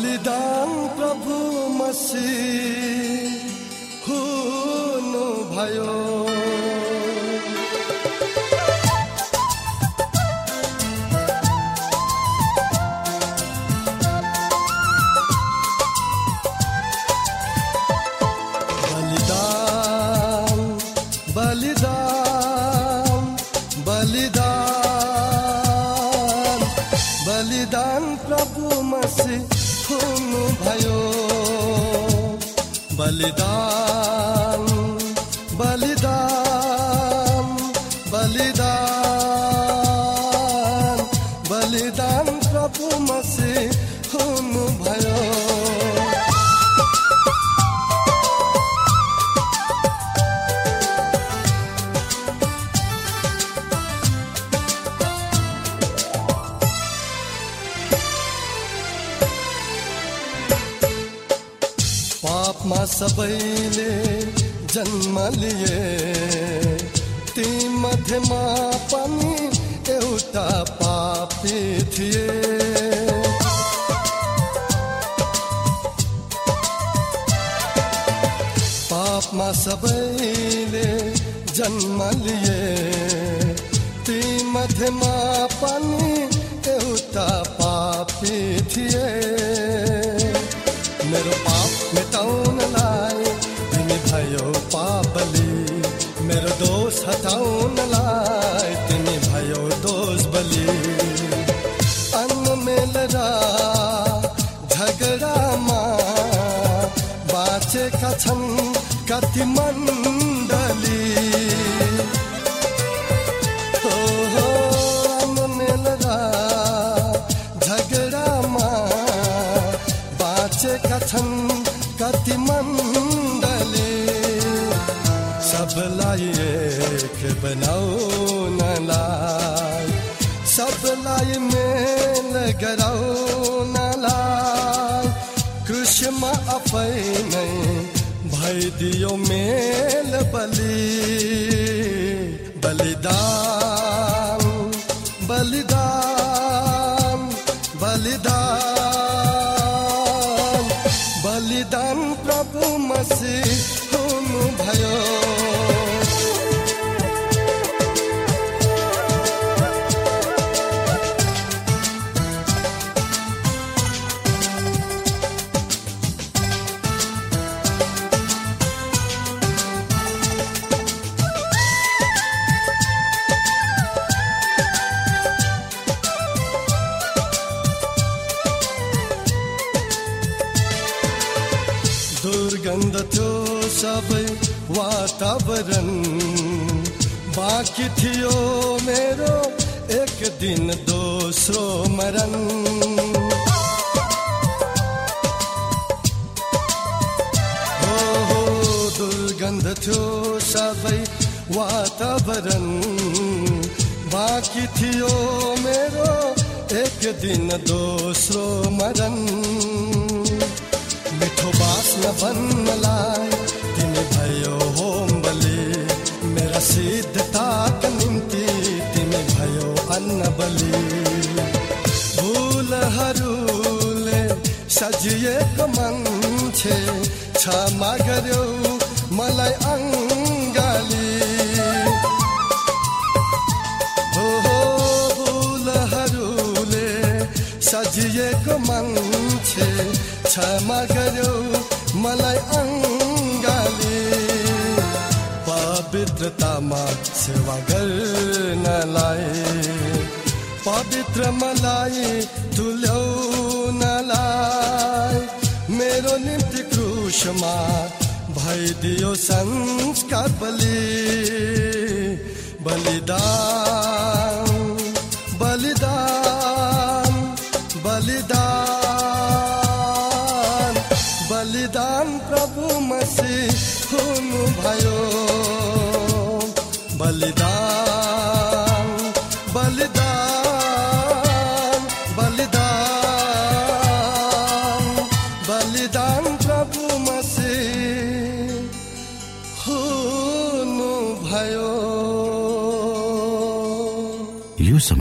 बलिदान प्रभु मसीह हुनु भयो। बलिदान बलिदान सबैले जन्म लिए। ती मध्यमा पनि एउटा पापी थिए। पापमा सबैले जन्म लिए। ती मध्यमा पनि एउटा पापी थिए। हटाउनलाई तिमी भयो दोष बलि। अनमेल र झगडामा बाँचेका छन् कति मण्डली। छन् कति कृष्णमा आफै नै भइदियो मेल बलि। बलिदान बलिदान। वातावरण बाँकी थियो मेरो एक दिन दोस्रो मरण। हो हो दुर्गन्ध थियो सबै वातावरण। बाँकी थियो मेरो एक दिन दोस्रो मरण। मिठो बाँच्न भन्नलाई मेरा सिद्धताका निम्ति तिमी भयो अन्न बलि। फुलहरूले सजिएको मान्छे क्षमा गर्यो मलाई अङ्गाली। हो फुलहरूले सजिएको मान्छे क्षमा गर्यो मलाई अङ्गाली। पवित्रतामा सेवा गर्नलाई पवित्र मलाई तुल्याउनलाई मेरो निम्ति क्रुसमा भइदियो संस्कार बलि। बलिदान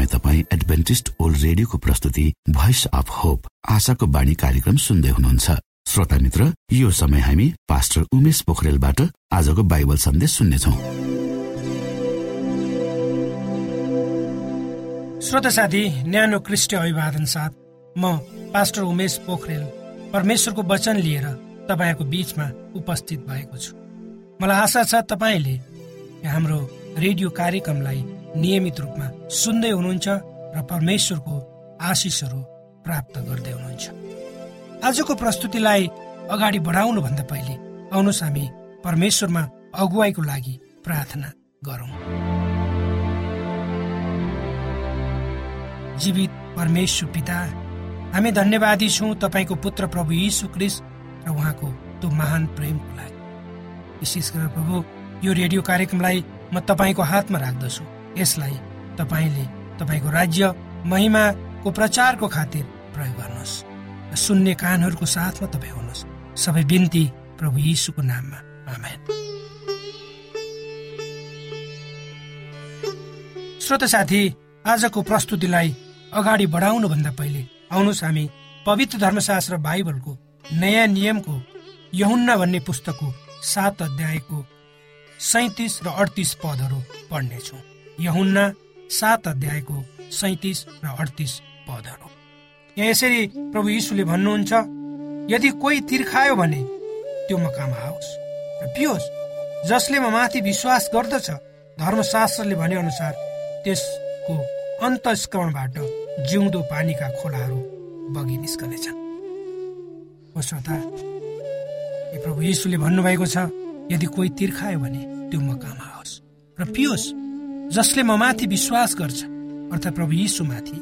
तपाईँ एडभेन्टिस्ट ओल्ड रेडियोको प्रस्तुति भोइस अफ होप आशाको बाणी कार्यक्रम सुन्दै हुनुहुन्छ। श्रोता मित्र यो समय हामी पास्टर उमेश पोखरेलबाट आजको बाइबल सन्देश सुन्नेछौ। श्रोता साथी न्यानो क्रिस्टी अभिवादन साथ म पास्टर उमेश पोखरेल परमेश्वरको वचन लिएर तपाईँहरूको बीचमा उपस्थित भएको छु। मलाई आशा छ तपाईँले हाम्रो रेडियो कार्यक्रमलाई नियमित रूपमा सुन्दै हुनुहुन्छ र परमेश्वरको आशिषहरू प्राप्त गर्दै हुनुहुन्छ। आजको प्रस्तुतिलाई अगाडि बढाउनुभन्दा पहिले आउनुहोस् हामी परमेश्वरमा अगुवाईको लागि प्रार्थना गरौँ। जीवित परमेश्वर पिता हामी धन्यवादी छौँ तपाईँको पुत्र प्रभु यीशु क्रिस्ट र उहाँको त्यो महान प्रेमको लागि। विशेष गरेर प्रभु यो रेडियो कार्यक्रमलाई म तपाईँको हातमा राख्दछु। यसलाई तपाईँले तपाईँको राज्य महिमाको प्रचारको खातिर प्रयोग गर्नुहोस् सुन्ने कानहरूको साथमा तपाईँ हुनुहोस्। सबै बिन्ती प्रभु यीशुको नाममा। आमेन। श्रोत साथी आजको प्रस्तुतिलाई अगाडि बढाउनुभन्दा पहिले आउनुहोस् हामी पवित्र धर्मशास्त्र बाइबलको नयाँ नियमको यहुन्ना भन्ने पुस्तकको सात अध्यायको सैतिस र अडतिस पदहरू पढ्नेछौँ। यहुन्ना सात अध्यायको सैतिस र अडतिस पदहरू। यहाँ यसरी प्रभु यीशुले भन्नुहुन्छ यदि कोही तिर्खायो भने त्यो मकामा आओस्। र पियोस् जसले म माथि विश्वास गर्दछ धर्मशास्त्रले भने अनुसार त्यसको अन्तस्करणबाट जिउँदो पानीका खोलाहरू बगि निस्कनेछन्। श्रोता प्रभु यीशुले भन्नुभएको छ यदि कोही तिर्खायो भने त्यो मकामा आओस्। र पियोस् जसले म माथि विश्वास गर्छ अर्थात् प्रभु यीशुमाथि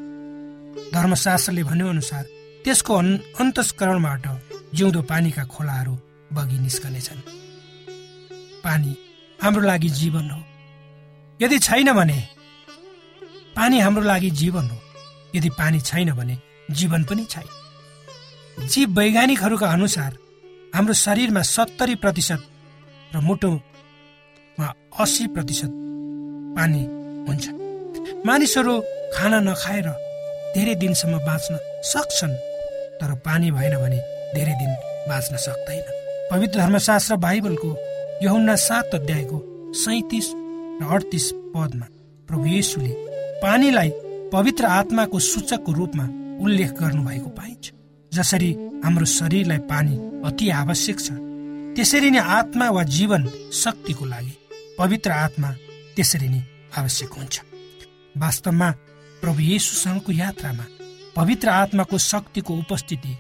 धर्मशास्त्रले भन्यो अनुसार त्यसको अन्तस्करणबाट जिउँदो पानीका खोलाहरू बगि निस्कनेछन्। पानी हाम्रो लागि जीवन हो। यदि छैन भने पानी हाम्रो लागि जीवन हो। यदि पानी छैन भने जीवन पनि छैन। जीव वैज्ञानिकहरूका अनुसार हाम्रो शरीरमा सत्तरी प्रतिशत र मुटुमा अस्सी प्रतिशत पानी हुन्छ। मानिसहरू खाना नखाएर धेरै दिनसम्म बाँच्न सक्छन् तर पानी भएन भने धेरै दिन बाँच्न सक्दैन। पवित्र धर्मशास्त्र बाइबलको यहुन्ना सात अध्यायको सैतिस र अडतिस पदमा प्रभु येशुले पानीलाई पवित्र आत्माको सूचकको रूपमा उल्लेख गर्नुभएको पाइन्छ जसरी हाम्रो शरीरलाई पानी अति आवश्यक छ। त्यसरी नै आत्मा वा जीवन शक्तिको लागि पवित्र आत्मा त्यसरी नै आवश्यक हुन्छ। वास्तवमा प्रभु येसुसँगको यात्रामा पवित्र आत्माको शक्तिको उपस्थिति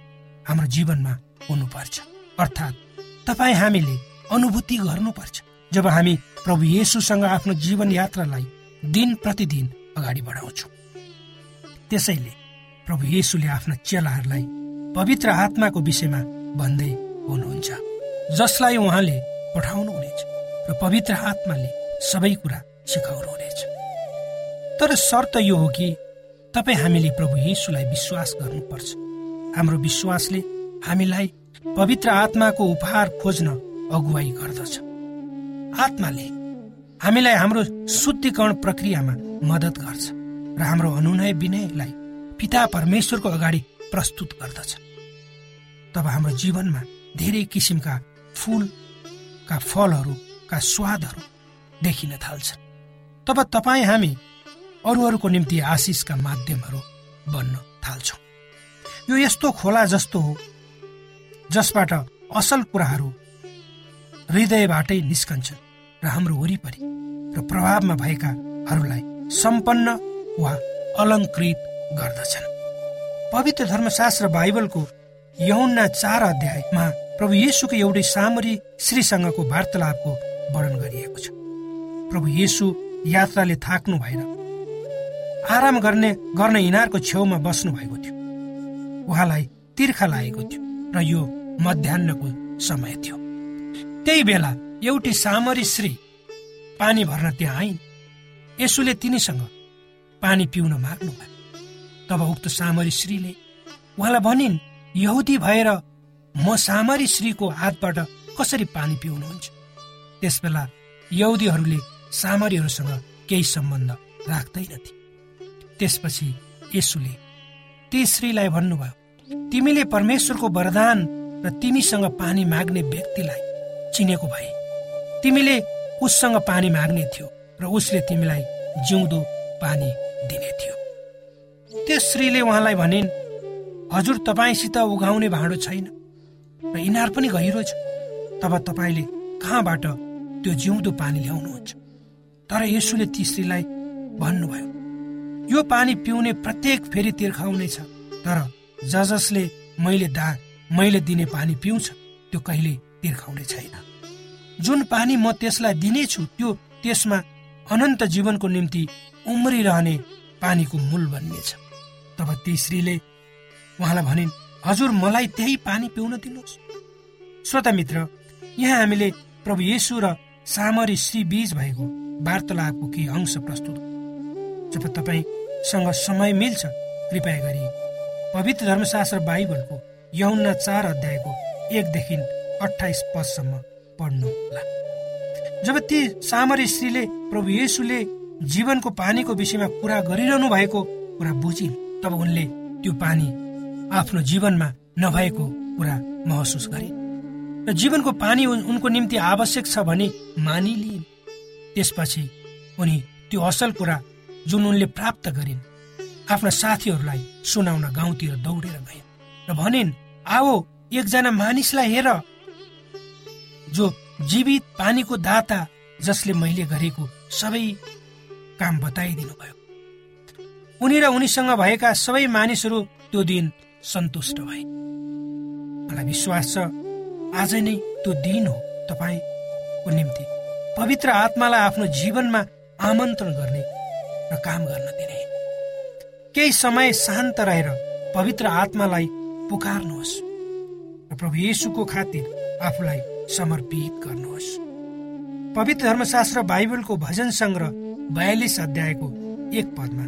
हाम्रो जीवनमा हुनुपर्छ। अर्थात् तपाईँ हामीले अनुभूति गर्नुपर्छ। जब हामी प्रभु येसुसँग आफ्नो जीवन यात्रालाई दिन प्रतिदिन अगाडि बढाउँछौँ। त्यसैले प्रभु येसुले आफ्ना चेलाहरूलाई पवित्र आत्माको विषयमा भन्दै हुनुहुन्छ। जसलाई उहाँले पठाउनु हुनेछ र पवित्र आत्माले सबै कुरा सिकाउनु हुनेछ तर शर्त यो हो कि तपाईँ हामीले प्रभु येसुलाई विश्वास गर्नुपर्छ। हाम्रो विश्वासले हामीलाई पवित्र आत्माको उपहार खोज्न अगुवाई गर्दछ। आत्माले हामीलाई हाम्रो शुद्धिकरण प्रक्रियामा मद्दत गर्छ र हाम्रो अनुनय विनयलाई पिता परमेश्वरको अगाडि प्रस्तुत गर्दछ। तब हाम्रो जीवनमा धेरै किसिमका फुलका फलहरूका स्वादहरू देखिन थाल्छन्। तब तपाईँ हामी अरूहरूको निम्ति आशिषका माध्यमहरू बन्न थाल्छौँ। यो यस्तो खोला जस्तो हो जसबाट असल कुराहरू हृदयबाटै निस्कन्छन् र हाम्रो वरिपरि र प्रभावमा भएकाहरूलाई सम्पन्न वा अलङ्कृत गर्दछन्। पवित्र धर्मशास्त्र बाइबलको यौना चार अध्यायमा प्रभु येसुको एउटै सामरी श्रीसँगको वार्तालापको वर्णन गरिएको छ। प्रभु येसु यात्राले थाक्नु भएर आराम गर्ने गर्न यिनीहरूको छेउमा बस्नु भएको थियो। उहाँलाई तिर्खा लागेको थियो र यो मध्याहको समय थियो। त्यही बेला एउटी सामरी श्री पानी भर्न त्यहाँ आइन्। यसुले तिनीसँग पानी पिउन माग्नु भयो। तब उक्त सामरी श्रीले उहाँलाई भनिन् यहुदी भएर म सामरी श्रीको हातबाट कसरी पानी पिउनुहुन्छ? त्यसबेला यहुदीहरूले सामरीहरूसँग केही सम्बन्ध राख्दैनथे। त्यसपछि यसुले ती श्रीलाई भन्नुभयो तिमीले परमेश्वरको वरदान र तिमीसँग पानी माग्ने व्यक्तिलाई चिनेको भए। तिमीले उससँग पानी माग्ने थियो र उसले तिमीलाई जिउँदो पानी दिने थियो त्यस श्रीले उहाँलाई भनिन् हजुर तपाईँसित उघाउने भाँडो छैन। र इनार पनि गहिरो छ। तब तपाईँले कहाँबाट त्यो जिउँदो पानी ल्याउनुहुन्छ? तर यसुले ती श्रीलाई भन्नुभयो यो पानी पिउने प्रत्येक फेरि तिर्खाउने छ तर ज जसले मैले दा मैले दिने पानी पिउँछ त्यो कहिले तिर्खाउने छैन। जुन पानी म त्यसलाई दिनेछु त्यो त्यसमा अनन्त जीवनको निम्ति उम्रिरहने पानीको मूल बन्नेछ। तब ती श्रीले उहाँलाई भनिन् हजुर मलाई त्यही पानी पिउन दिनुहोस्। श्रोता मित्र यहाँ हामीले प्रभु येसु र सामरी श्री बीज भएको वार्तालापको केही अंश प्रस्तुत। जब तपाईँसँग समय मिल्छ कृपया गरी पवित्र धर्मशास्त्र बाइबलको यौना चार अध्यायको एकदेखि अठाइस पदसम्म पढ्नुहोला। जब ती सामरी श्रीले प्रभु येसुले जीवनको पानीको विषयमा कुरा गरिरहनु भएको कुरा बुझिन् तब उनले त्यो पानी आफ्नो जीवनमा नभएको कुरा महसुस गरिन् र जीवनको पानी उनको निम्ति आवश्यक छ भने मानिलिन्। त्यसपछि उनी त्यो असल कुरा जुन उनले प्राप्त गरिन् आफ्ना साथीहरूलाई सुनाउन गाउँतिर दौडेर गइन् र भनिन् आओ एकजना मानिसलाई हेर जो जीवित पानीको दाता जसले मैले गरेको सबै काम बताइदिनु भयो उनी र उनीसँग भएका सबै मानिसहरू त्यो दिन सन्तुष्ट भए। मलाई विश्वास छ आज नै त्यो दिन हो तपाईँको निम्ति। पवित्र आत्मालाई आफ्नो जीवनमा आमन्त्रण गर्ने र काम गर्न दिने। केही समय शान्त रहेर पवित्र आत्मालाई पुकार्नुहोस् र प्रभु येसुको खातिर आफूलाई समर्पित गर्नुहोस्। पवित्र धर्मशास्त्र बाइबलको भजन सङ्ग्रह बयालिस अध्यायको एक पदमा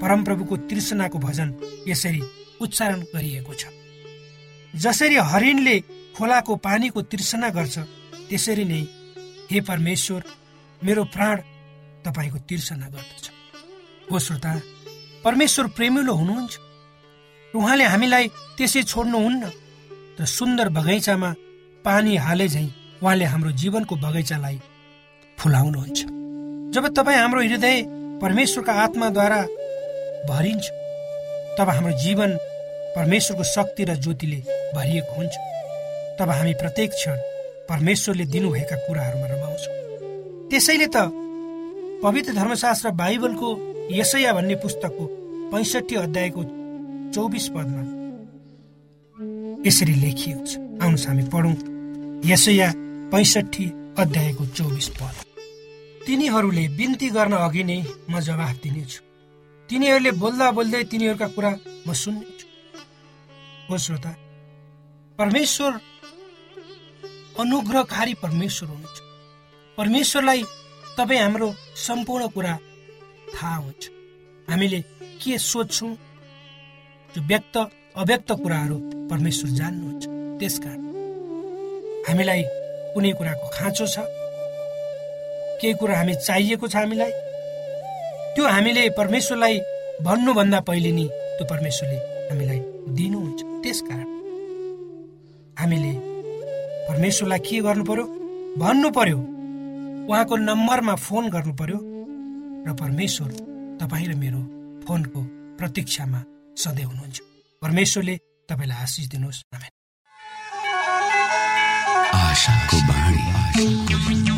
परमप्रभुको तृष्णाको भजन यसरी उच्चारण गरिएको छ। जसरी हरिणले खोलाको पानीको तृष्णा गर्छ त्यसरी नै हे परमेश्वर मेरो प्राण तपाईँको तृष्णा गर्दछ। हो श्रोता परमेश्वर प्रेमिलो हुनुहुन्छ। उहाँले हामीलाई त्यसै छोड्नुहुन्न र सुन्दर बगैँचामा पानी हाले झै उहाँले हाम्रो जीवनको बगैँचालाई फुलाउनुहुन्छ। जब तपाईँ हाम्रो हृदय परमेश्वरका आत्माद्वारा भरिन्छ तब हाम्रो जीवन परमेश्वरको शक्ति र ज्योतिले भरिएको हुन्छ। तब हामी प्रत्येक क्षण परमेश्वरले दिनुभएका कुराहरूमा रमाउँछौँ। त्यसैले त पवित्र धर्मशास्त्र बाइबलको यसैया भन्ने पुस्तकको पैँसठी अध्यायको चौबिस पदमा यसरी लेखिएको छ। आउनुहोस् हामी पढौँ यसैया पैसठी अध्यायको चौबिस पद। तिनीहरूले बिन्ती गर्न अघि नै म जवाफ दिनेछु। तिनीहरूले बोल्दा बोल्दै तिनीहरूका कुरा म सुन्नेछु हो श्रोता परमेश्वर अनुग्रहकारी परमेश्वर हुनुहुन्छ परमेश्वरलाई तपाईँ हाम्रो सम्पूर्ण कुरा थाहा हुन्छ हामीले के सोध्छौँ? जो व्यक्त अव्यक्त कुराहरू परमेश्वर जान्नुहुन्छ त्यसकारण हामीलाई कुनै कुराको खाँचो छ? केही कुरा हामी चाहिएको छ हामीलाई? त्यो हामीले परमेश्वरलाई भन्नुभन्दा पहिले नि त्यो परमेश्वरले हामीलाई दिनुहुन्छ। त्यसकारण हामीले परमेश्वरलाई के गर्नु पर्यो भन्नु पर्यो उहाँको नम्बरमा फोन गर्नु पर्यो र परमेश्वर तपाईँ र मेरो फोनको प्रतीक्षामा सधैँ हुनुहुन्छ। परमेश्वरले तपाईँलाई आशिष दिनुहोस्। आशाको बाणी।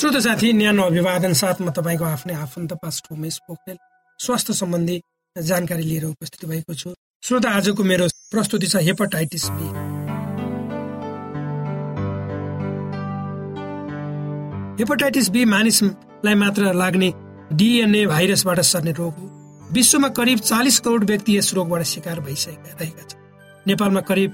श्रोत साथी न्यानो अभिवादन साथमा तपाईँको आफ्नै आफन्त पास्ट उमेश पोखरेल स्वास्थ्य सम्बन्धी जानकारी लिएर उपस्थित भएको छु। श्रोत आजको मेरो प्रस्तुति छ हेपाटाइटिस बी। हेपाटाइटिस बी मानिसलाई मात्र लाग्ने डिएनए भाइरसबाट सर्ने रोग हो। विश्वमा करिब चालिस करोड व्यक्ति यस रोगबाट शिकार भइसकेका रहेका छन्। नेपालमा करिब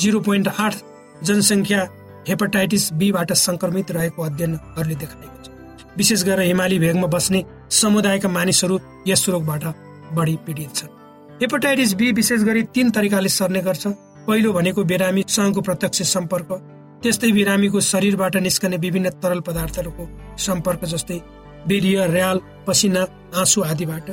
जिरो पोइन्ट आठ जनसङ्ख्या हेपाटाइटिस बीबाट संक्रमित रहेको अध्ययनहरूले देखाएको छ। विशेष गरेर हिमाली भेगमा बस्ने समुदायका मानिसहरू यस रोगबाट बढी पीडित छन्। हेपाटाइटिस बी विशेष गरी तीन तरिकाले सर्ने गर्छ। पहिलो भनेको बिरामीसँगको प्रत्यक्ष सम्पर्क त्यस्तै बिरामीको शरीरबाट निस्कने विभिन्न तरल पदार्थहरूको सम्पर्क जस्तै वीर्य र्याल पसिना आँसु आदिबाट।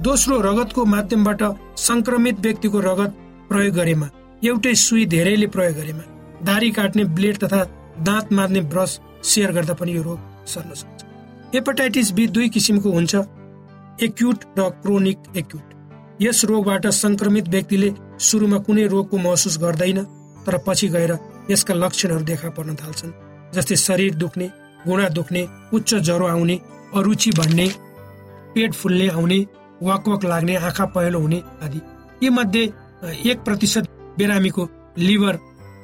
दोस्रो रगतको माध्यमबाट संक्रमित व्यक्तिको रगत प्रयोग गरेमा एउटै सुई धेरैले प्रयोग गरेमा। दारी काट्ने ब्लेड तथा दाँत मार्ने ब्रस सेयर गर्दा पनि यो रोग सर्न सक्छ। हेपाटाइटिस बी दुई किसिमको हुन्छ एक्युट र क्रोनिक एक्युट। यस रोगबाट संक्रमित व्यक्तिले सुरुमा कुनै रोगको महसुस गर्दैन तर पछि गएर यसका लक्षणहरू देखा पर्न थाल्छन् जस्तै शरीर दुख्ने घुँडा दुख्ने उच्च ज्वरो आउने अरुचि बढ्ने पेट फुल्ने आउने वाकवाक लाग्ने आँखा पहेँलो हुने आदि। यी मध्ये एक प्रतिशत बिरामीको लिभर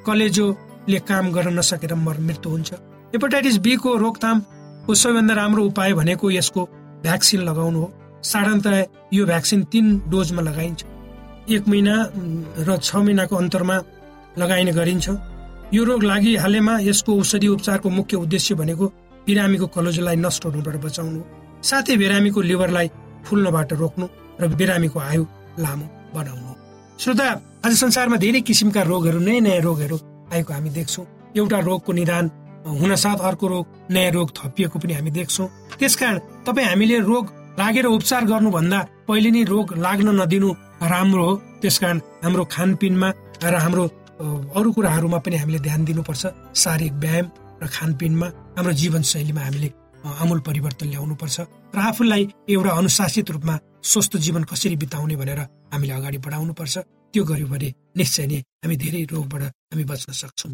कलेजोले काम गर्न नसकेर मर मृत्यु हुन्छ। हेपाटाइटिस बीको रोकथामको सबैभन्दा राम्रो उपाय भनेको यसको भ्याक्सिन लगाउनु हो। साधारणतः यो भ्याक्सिन तिन डोजमा लगाइन्छ। एक महिना र छ महिनाको अन्तरमा लगाइने गरिन्छ। यो रोग लागिहालेमा यसको औषधि उपचारको मुख्य उद्देश्य भनेको बिरामीको कलेजोलाई नष्ट हुनुबाट बचाउनु साथै बिरामीको लिभरलाई फुल्नबाट रोक्नु र बिरामीको आयु लामो बनाउनु श्रोता आज संसारमा धेरै किसिमका रोगहरू नयाँ नयाँ रोगहरू आएको हामी देख्छौँ। एउटा रोगको निदान हुनसाथ अर्को रोग नयाँ रोग थपिएको पनि हामी देख्छौँ। त्यसकारण तपाईँ हामीले रोग लागेर उपचार गर्नुभन्दा पहिले नै रोग लाग्न नदिनु राम्रो हो। त्यसकारण हाम्रो खानपिनमा र हाम्रो अरू कुराहरूमा पनि हामीले ध्यान दिनुपर्छ। शारीरिक व्यायाम र खानपिनमा हाम्रो जीवनशैलीमा हामीले आमूल परिवर्तन ल्याउनुपर्छ। र आफूलाई एउटा अनुशासित रूपमा स्वस्थ जीवन कसरी बिताउने भनेर हामीले अगाडि बढाउनुपर्छ। त्यो गर्यो भने निश्चय नै हामी धेरै रोगबाट हामी बच्न सक्छौँ।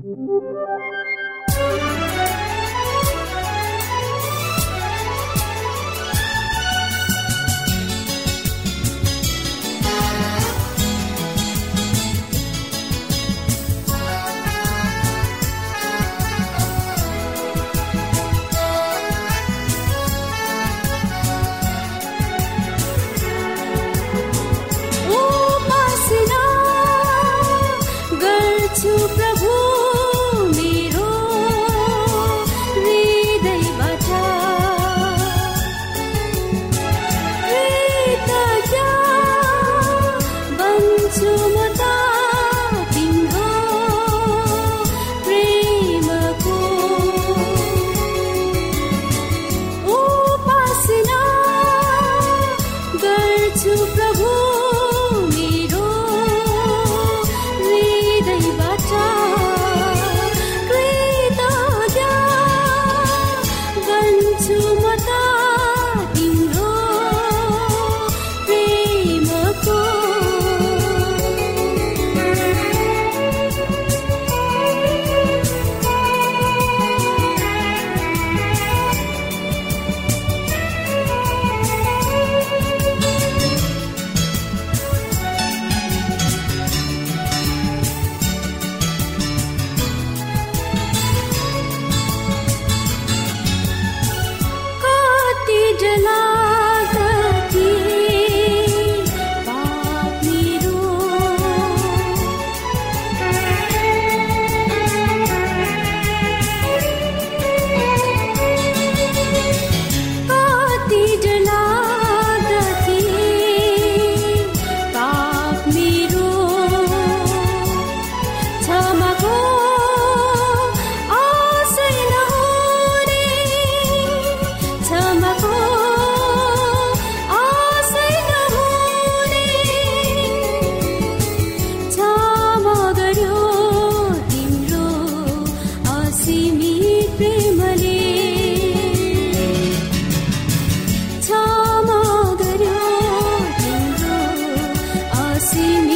是你